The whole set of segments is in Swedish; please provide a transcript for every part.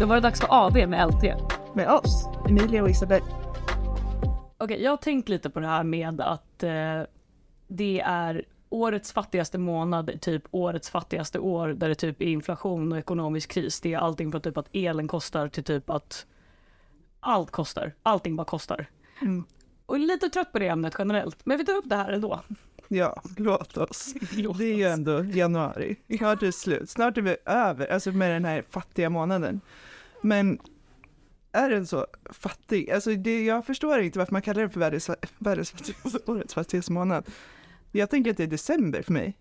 Då var det dags för AV med LT. Med oss, Emilia och Isabel. Okej, jag har tänkt lite på det här med att eh, det är årets fattigaste månad, typ årets fattigaste år där det typ är inflation och ekonomisk kris. Det är allting från typ att elen kostar till typ att allt kostar. Allting bara kostar. Mm. Och lite trött på det ämnet generellt, men vi tar upp det här ändå. Ja, låt oss. Låt Det är ju ändå januari. Snart är det slut. Snart är vi över, alltså med den här fattiga månaden. Men är den så fattig? Alltså det, jag förstår inte varför man kallar den för världens, världens fattigaste, årets fattigaste månad. Jag tänker att det är december för mig.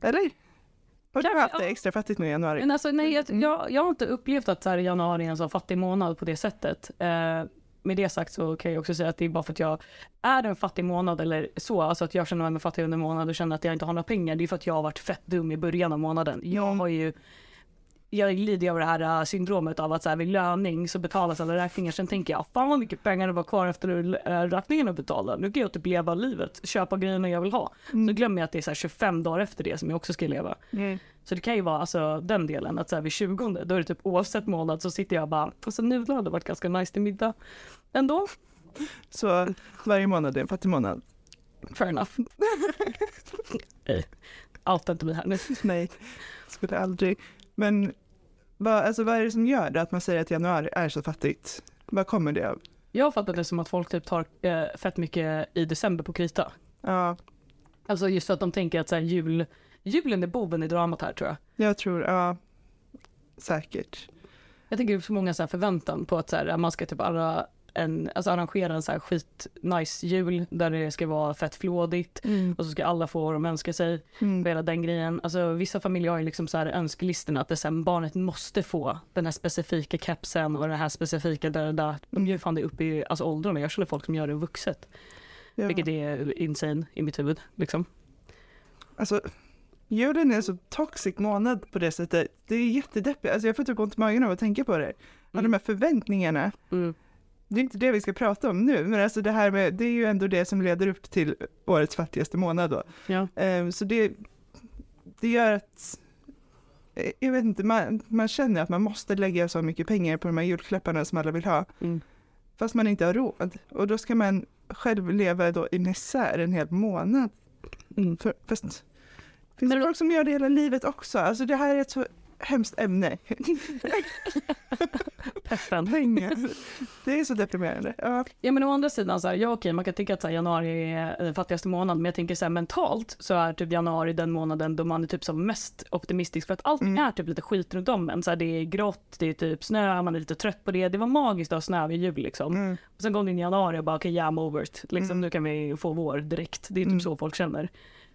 Eller? Har du haft det extra fattigt med januari? Men alltså, nej, jag, jag, jag har inte upplevt att så här, januari är en så fattig månad på det sättet. Eh, med det sagt så kan jag också säga att det är bara för att jag är en fattig månad eller så, alltså att jag känner mig fattig under månad och känner att jag inte har några pengar. Det är för att jag har varit fett dum i början av månaden. Jag har ju jag lider av det här äh, syndromet av att så här, vid löning så betalas alla räkningar. Sen tänker jag, fan vad mycket pengar det var kvar efter äh, räkningen att betala. Nu kan jag typ leva livet, köpa grejerna jag vill ha. Så glömmer jag att det är så här 25 dagar efter det som jag också ska leva. Mm. Så det kan ju vara alltså den delen att så här vid 20 då är det typ oavsett månad så sitter jag bara, alltså nudlar hade varit ganska nice till middag. Ändå, Så varje månad är en fattig månad? fair enough. Nej, Outa inte mig här nu. Nej, skulle aldrig. Men vad, alltså, vad är det som gör det att man säger att januari är så fattigt? Vad kommer det av? Jag har fattat det som att folk typ tar eh, fett mycket i december på krita. Ja, Alltså just för att de tänker att så här, jul, julen är boven i dramat här tror jag. jag tror, ja, säkert. Jag tänker det är så många så här förväntan på att så här, man ska typ arra en, alltså arrangera en så här skit nice jul där det ska vara fett flådigt och så ska alla få vad de önskar sig. Mm. Hela den grejen. Alltså vissa familjer har ju liksom så här önskelistorna att det så här, barnet måste få den här specifika kepsen och den här specifika där, där. De gör fan det upp i alltså, åldrarna. Jag känner folk som gör det vuxet. Ja. Vilket är insane i mitt huvud liksom. Alltså, julen är så toxic månad på det sättet. Det är jättedeppigt. Alltså jag får typ ont i magen av att tänka på det. Alla de här förväntningarna. Mm. Det är inte det vi ska prata om nu, men alltså det här med, det är ju ändå det som leder upp till årets fattigaste månad då. Ja. Ehm, så det, det gör att, eh, jag vet inte, man, man känner att man måste lägga så mycket pengar på de här julklapparna som alla vill ha, Mm. fast man inte har råd. Och då ska man själv leva då i misär en hel månad. Mm. För, fast finns Men folk som gör det hela livet också? Alltså det här är ett så hemskt ämne. Peppen. Pengar. Det är så deprimerande. Ja. Ja men å andra sidan så här, ja okej man kan tycka att här, januari är den fattigaste månaden men jag tänker så här mentalt så är typ januari den månaden då man är typ som mest optimistisk för att allt Mm. är typ lite skit runt om en. Så här, det är grått, det är typ snö, man är lite trött på det. Det var magiskt att ha snö vid jul liksom. Mm. Och sen kom det in i januari och bara okej yeah, I'm over it. Liksom Mm. nu kan vi få vår direkt. Det är typ Mm. så folk känner.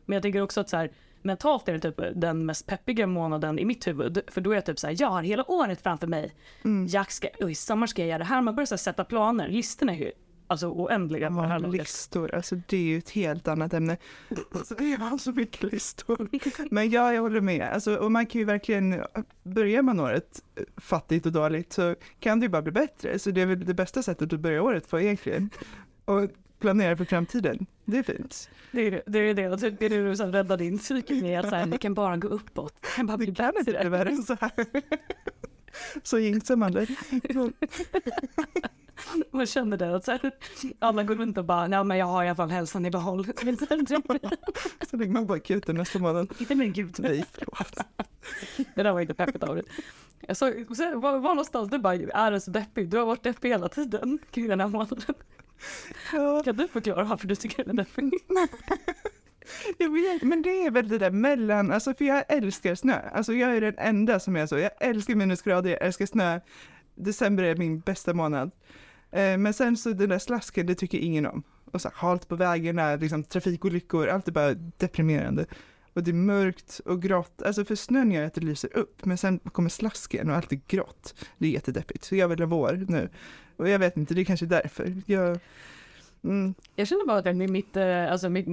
Men jag tänker också att så här mentalt är det typ den mest peppiga månaden i mitt huvud. För då är jag typ så här, jag har hela året framför mig. Mm. Jag ska, och i sommar ska jag göra det här. Man börjar så sätta planer. Listorna är ju alltså oändliga det Ja, laget. listor, alltså det är ju ett helt annat ämne. Alltså, jag har så mycket listor. Men ja, jag håller med. Alltså, och man kan ju verkligen, börjar man året fattigt och dåligt så kan det ju bara bli bättre. Så det är väl det bästa sättet att börja året på egentligen. Och planera för framtiden. Det är fint. Det är det. Det är det, och typ det är det som räddar din psyke med att så här, det kan bara gå uppåt. Det kan bara bli Det kan inte bli värre än så här. Så jinxar man det. Man känner det. Att så här, alla går runt och bara, nej men jag har i alla fall hälsan i behåll. Så lägger man på akuten nästa månad. Inte men gud. Nej, förlåt. Det där var inte peppigt av dig. Jag så, var, var någonstans du bara, är det så deppig? Du har varit deppig hela tiden kring den här månaden. Ja, Kan du förklara varför du tycker den är deppig? jag vet, men det är väl det där mellan, alltså för jag älskar snö. Alltså jag är den enda som är så. Jag älskar minusgrader, jag älskar snö. December är min bästa månad. Eh, men sen så den där slasken, det tycker ingen om. Och så halt på vägarna, liksom trafikolyckor, allt är bara deprimerande. Och det är mörkt och grått, alltså för snön gör att det lyser upp, men sen kommer slasken och allt är grått. Det är jättedeppigt, så jag vill ha vår nu. Och jag vet inte, det är kanske därför. Jag, mm, Jag känner bara att mitt, eh, alltså mitt,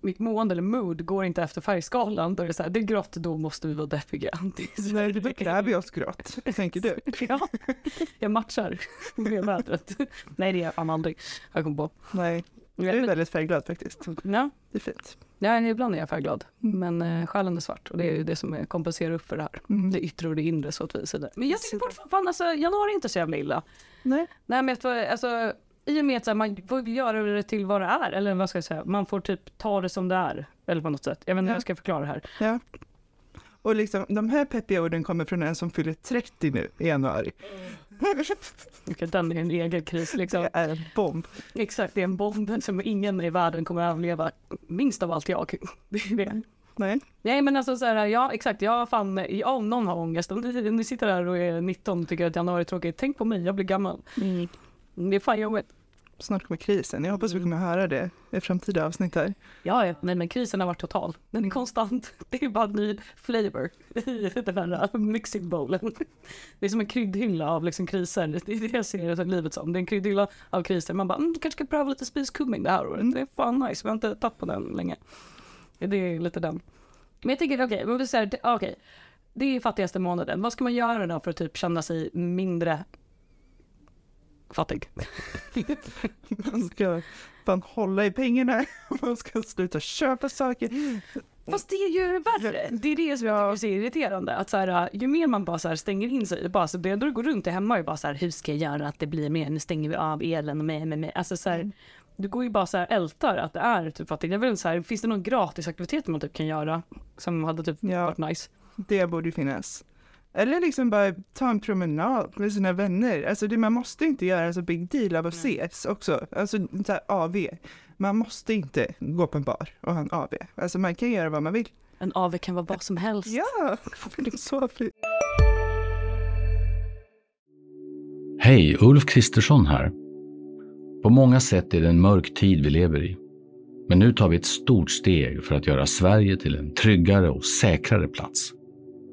mitt mående eller mood går inte efter färgskalan. Då är det så här, det är grått, då måste vi vara deppiga. Är nej, det kräver vi oss grått, tänker du? Ja, jag matchar med vädret. Nej, det gör jag fan aldrig. Jag kom på. Nej, Ja, jag är väldigt färgglad faktiskt. Ja, Det är fint. Ja, ibland är jag färgglad, Mm. men eh, själen är svart och det är ju det som är- kompenserar upp för det här. Mm. Det yttre och det inre så att vis. Men jag tycker fortfarande, fan alltså januari är inte så jävla illa. Nej. Nej men jag alltså i och med att så här, man får göra det till vad det är, eller vad ska jag säga, man får typ ta det som det är. Eller på något sätt. Jag vet inte hur Ja. jag ska förklara det här. Ja. Och liksom, de här peppiga orden kommer från en som fyller 30 nu i januari. Okej, Den är en egen kris liksom. Det är en bomb. Exakt, det är en bomb som ingen i världen kommer att överleva. Minst av allt jag. Det. Nej. Nej men alltså så här, ja exakt, jag fan, ja, om någon har ångest, om ni, ni sitter där och är 19 och tycker att januari är tråkigt, tänk på mig, jag blir gammal. Det är fan jobbigt. Snart kommer krisen. Jag hoppas vi kommer höra det i framtida avsnitt här. Ja, nej men krisen har varit total. Den är konstant. Det är bara en ny flavor i den här mixing bowlen. Det är som en kryddhylla av liksom kriser. Det är det jag ser det livet som. Det är en kryddhylla av kriser. Man bara, mm, kanske ska pröva lite spiskummin det här året. Det är fan nice. Vi har inte tagit på den länge. Det är lite den. Men jag tänker, okej, men vi säger, det- okej. Det är fattigaste månaden. Vad ska man göra då för att typ känna sig mindre fattig? Man ska fan hålla i pengarna. Man ska sluta köpa saker. Fast det är ju värre. Det är det som jag så irriterande. Att så här, ju mer man bara så stänger in sig, bara så det då går runt där hemma och bara så här, hur ska jag göra att det blir mer? Nu stänger vi av elen och med, med, med. Alltså så här, du går ju bara så här ältar att det är typ fattigt. Jag inte så här, finns det någon gratis aktivitet man typ kan göra som hade typ Ja. varit nice? Det borde ju finnas. Eller liksom bara ta en promenad med sina vänner. Alltså det, man måste inte göra så big deal av att ses också. Alltså så här, AV. Man måste inte gå på en bar och ha en AV. Alltså man kan göra vad man vill. En AV kan vara vad som helst. Ja, det är så fint. Hej, Ulf Kristersson här. På många sätt är det en mörk tid vi lever i. Men nu tar vi ett stort steg för att göra Sverige till en tryggare och säkrare plats.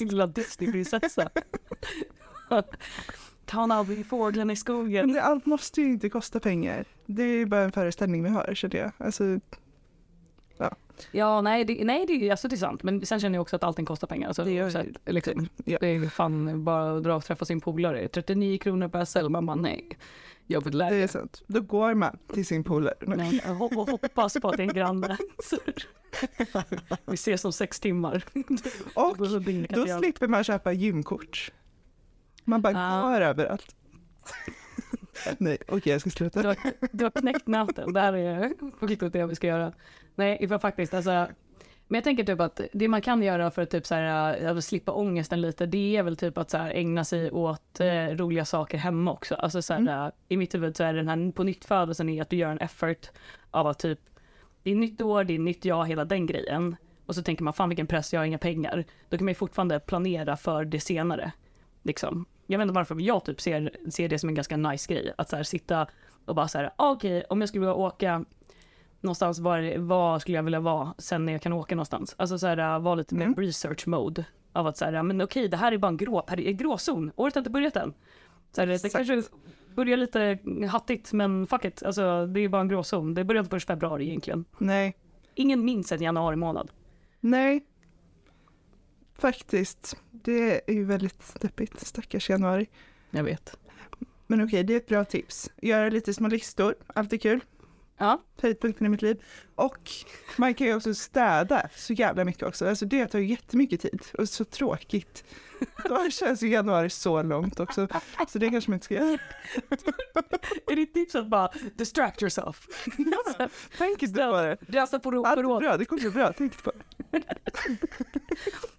Min lilla Disneyprinsessa. Ta en AV i fågeln i skogen. Men det, allt måste ju inte kosta pengar. Det är ju bara en föreställning vi har känner jag. Alltså, Ja, nej, det, nej det, är- alltså, det är sant. Men sen känner jag också att allting kostar pengar. Alltså, Det gör så att, liksom, Ja. Det är fan bara att dra och träffa sin polare. 39 kronor per cell. Man bara nej. Jag vill det är lära. sant. Då går man till sin polare. Nej, och hoppas på att det är en granne. Vi ses om sex timmar. Och Då då slipper man köpa gymkort. Man bara Ja. går överallt. Nej, okej jag ska Du sluta. har, du har knäckt nöten. Det här är riktigt det vi ska göra. Nej, ifall faktiskt alltså. Men jag tänker typ att det man kan göra för att typ så här, äh, slippa ångesten lite, det är väl typ att så här, ägna sig åt eh, roliga saker hemma också. Alltså så här, äh, i mitt huvud så är den här på nytt födelsen är att du gör en effort av att typ, det är nytt år, det är nytt jag, hela den grejen. Och så tänker man, fan vilken press, jag har inga pengar. Då kan man ju fortfarande planera för det senare. Liksom. Jag vet inte varför, men jag typ ser, ser det som en ganska nice grej. Att så här, sitta och bara så här, ah, okej, om jag skulle vilja åka någonstans, var, var skulle jag vilja vara sen när jag kan åka någonstans? Alltså så här, vara lite mer Mm. research mode. Av att så här, men okej, det här är bara en grå, här är gråzon, året har inte börjat än. Så här, det Exakt. kanske börjar lite hattigt, men fuck it, alltså det är bara en gråzon. Det börjar inte först februari egentligen. Nej, Ingen minns en januari månad. nej. Faktiskt, det är ju väldigt deppigt. Stackars januari. Jag vet. Men okej, det är ett bra tips. Göra lite små listor, alltid kul. Ja, Höjdpunkten i mitt liv. Och man kan ju också städa så jävla mycket också. Alltså det tar ju jättemycket tid och så tråkigt. Då känns ju januari så långt också. Så det kanske man inte ska göra. är ditt tips att bara distract yourself? Tänk inte på det. Rensa på ro- Allt är bra, det kommer bli bra. Tänk inte på det.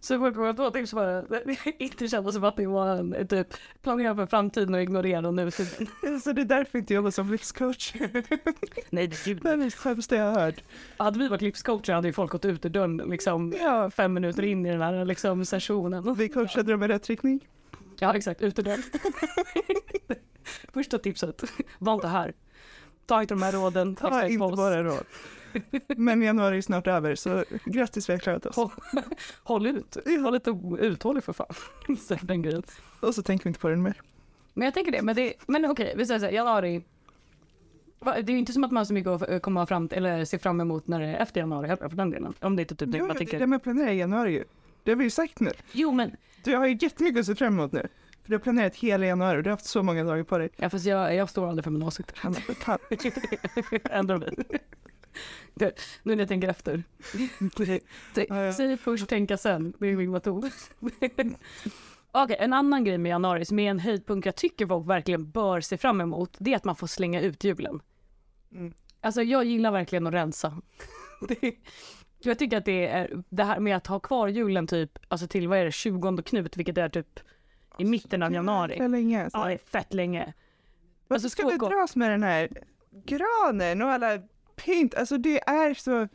Så får jag två tips bara, inte känna som att det var en typ planera för framtiden och ignorera nutiden. Så det är därför inte jag jobbar som livscoach. Nej, det är det sämsta jag har hört. Hade vi varit livscoacher hade ju folk gått ut ur dörren liksom Ja. fem minuter in i den här liksom sessionen. Vi coachade dem i rätt riktning. Ja, exakt, ut ur dörren. Första tipset, var inte här. Ta inte de här råden. Ta inte våra råd. Men januari är snart över, så grattis vi har klarat oss. Håll, håll ut, var lite uthållig för fan. Så den grejen. Och så tänker vi inte på den mer. Men jag tänker det, men, det, men okej, vi säger så här, januari. Det är ju inte som att man har så mycket att komma fram till, eller se fram emot när det är efter januari heller för den delen. Om det inte är typ det Jo, man tänker. det med planera i januari. Det har vi ju sagt nu. Jo men, Du har ju jättemycket att se fram emot nu. För du har planerat hela januari och du har haft så många dagar på dig. ja, fast jag, jag står aldrig för mina åsikter. Ändrar mig. Det, nu när jag tänker efter. Säg- först, tänka sen. Det är min metod. Okej, en annan grej med januari som är en höjdpunkt jag tycker folk verkligen bör se fram emot. Det är att man får slänga ut julen. Mm. Alltså jag gillar verkligen att rensa. Det, jag tycker att det är det här med att ha kvar julen typ, alltså till vad är det, 20 Knut, vilket är typ i mitten av januari. För länge. Ja, det är fett länge. Varför alltså, ska så gott. dras med den här granen och alla pynt? Alltså det är så...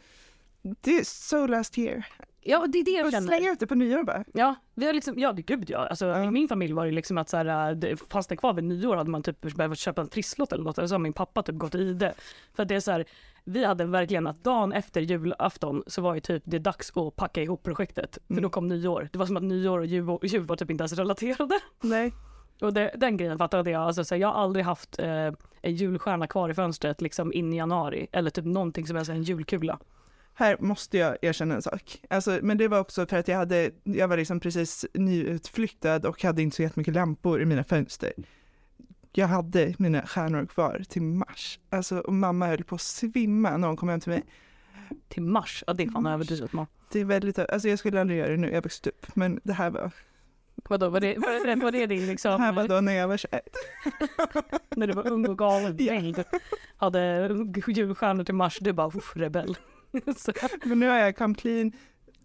Det är so last year. Ja, det är det jag Och känner. slänga ut det på nyår bara. Ja, vi har liksom, ja gud ja. Alltså, Ja. I min familj var det liksom att så här, det fanns det kvar vid nyår hade man typ behövt köpa en trisslott eller något. Eller så har min pappa typ gått i det. För det är så här, vi hade verkligen att dagen efter julafton så var ju typ det dags att packa ihop projektet. För Mm. då kom nyår. Det var som att nyår och jul, jul var typ inte ens relaterade. Nej. Och det, den grejen fattade jag. Alltså, så jag har aldrig haft eh, en julstjärna kvar i fönstret liksom in i januari. Eller typ någonting som är här en julkula. Här måste jag erkänna en sak. Alltså, men det var också för att jag hade, jag var liksom precis nyutflyttad och hade inte så jättemycket lampor i mina fönster. Jag hade mina stjärnor kvar till mars. Alltså, och mamma höll på att svimma när hon kom hem till mig. Till mars. Ja det är fan överdrivet. Det är väldigt, alltså jag skulle aldrig göra det nu, jag växte upp. Men det här var, Vadå, var det, var det, var det din liksom? här var då när jag var 21. när du var ung och galen. Ja. Hade julstjärnor till mars, du bara "Uff, rebell. Men nu har jag come clean.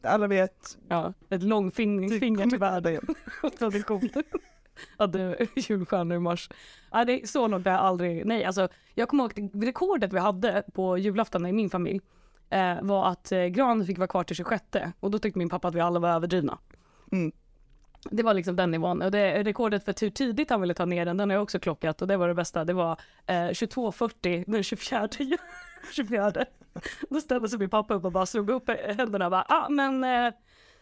Alla vet. ja, ett långfinger till världen. Tradition. Hade julstjärnor i mars. Ja, det är så långt har jag aldrig, nej alltså jag kommer ihåg det- rekordet vi hade på julafton i min familj eh, var att eh, granen fick vara kvar till 26 och då tyckte min pappa att vi alla var överdrivna. Mm. Det var liksom den nivån. Och det, rekordet för hur tidigt han ville ta ner den, den har jag också klockat och det var det bästa. Det var eh, 22.40 den 24. 24. Då ställde sig min pappa upp och bara slog upp händerna och bara, ah men eh,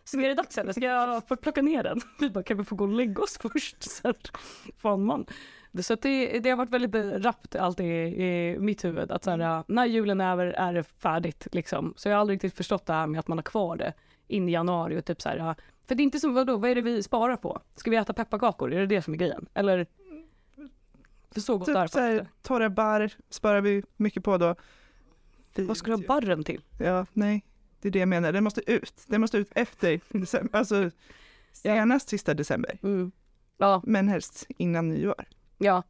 så är det dags eller ska jag få plocka ner den? Vi bara, kan vi få gå och lägga oss först? Sen fan man. Det- Så att det, det har varit väldigt rappt alltid i, i mitt huvud att så här, ah, när julen är över är det färdigt liksom. Så jag har aldrig riktigt förstått det här med att man har kvar det in i januari och typ så här, för det är inte som, vadå, vad är det vi sparar på? Ska vi äta pepparkakor? Är det det som är grejen? Eller? För så gott Typ så här, torra barr sparar vi mycket på då. Vad ska du ha barren till? Ja, nej. Det är det jag menar. Den måste ut. Den måste ut efter december. Alltså senast sista december. Mm. Ja, Men helst innan nyår. ja.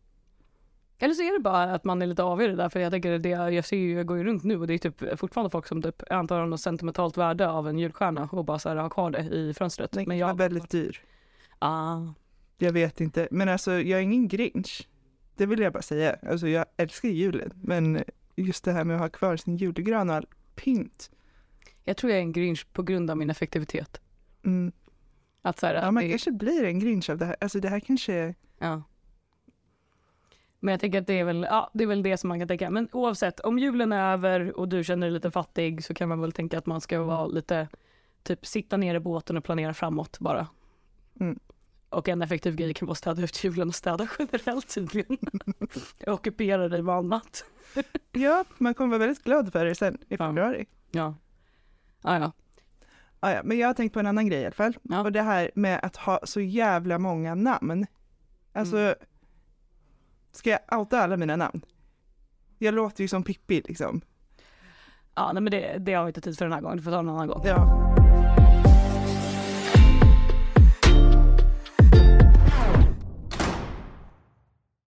Eller så är det bara att man är lite avig där, för jag tänker det, jag ser ju, jag går ju runt nu och det är typ fortfarande folk som typ antar har något sentimentalt värde av en julstjärna och bara så här har kvar det i fönstret. Den var jag, väldigt dyr. ah, Jag vet inte. Men alltså jag är ingen grinch. Det vill jag bara säga. Alltså jag älskar julen. Men just det här med att ha kvar sin julgran och all pynt. jag tror jag är en grinch på grund av min effektivitet. Mm. Att så här, Ja, man det, kanske blir en grinch av det här. Alltså det här kanske ja. Men jag tänker att det är väl, ja, det är väl det som man kan tänka. Men oavsett, om julen är över och du känner dig lite fattig så kan man väl tänka att man ska vara lite, typ sitta ner i båten och planera framåt bara. Mm. Och en effektiv grej kan vara att städa ut julen och städa generellt tydligen. Ockupera dig med annat. Ja, man kommer vara väldigt glad för det sen i Ja. februari. Ja. Ah, ja. Ah, ja, men jag har tänkt på en annan grej i alla fall. Ja. Och det här med att ha så jävla många namn. Alltså, Mm. Ska jag outa alla mina namn? Jag låter ju som Pippi liksom. Ja, nej, men det, det har vi inte tid för den här gången. Du får ta en annan gång. Ja.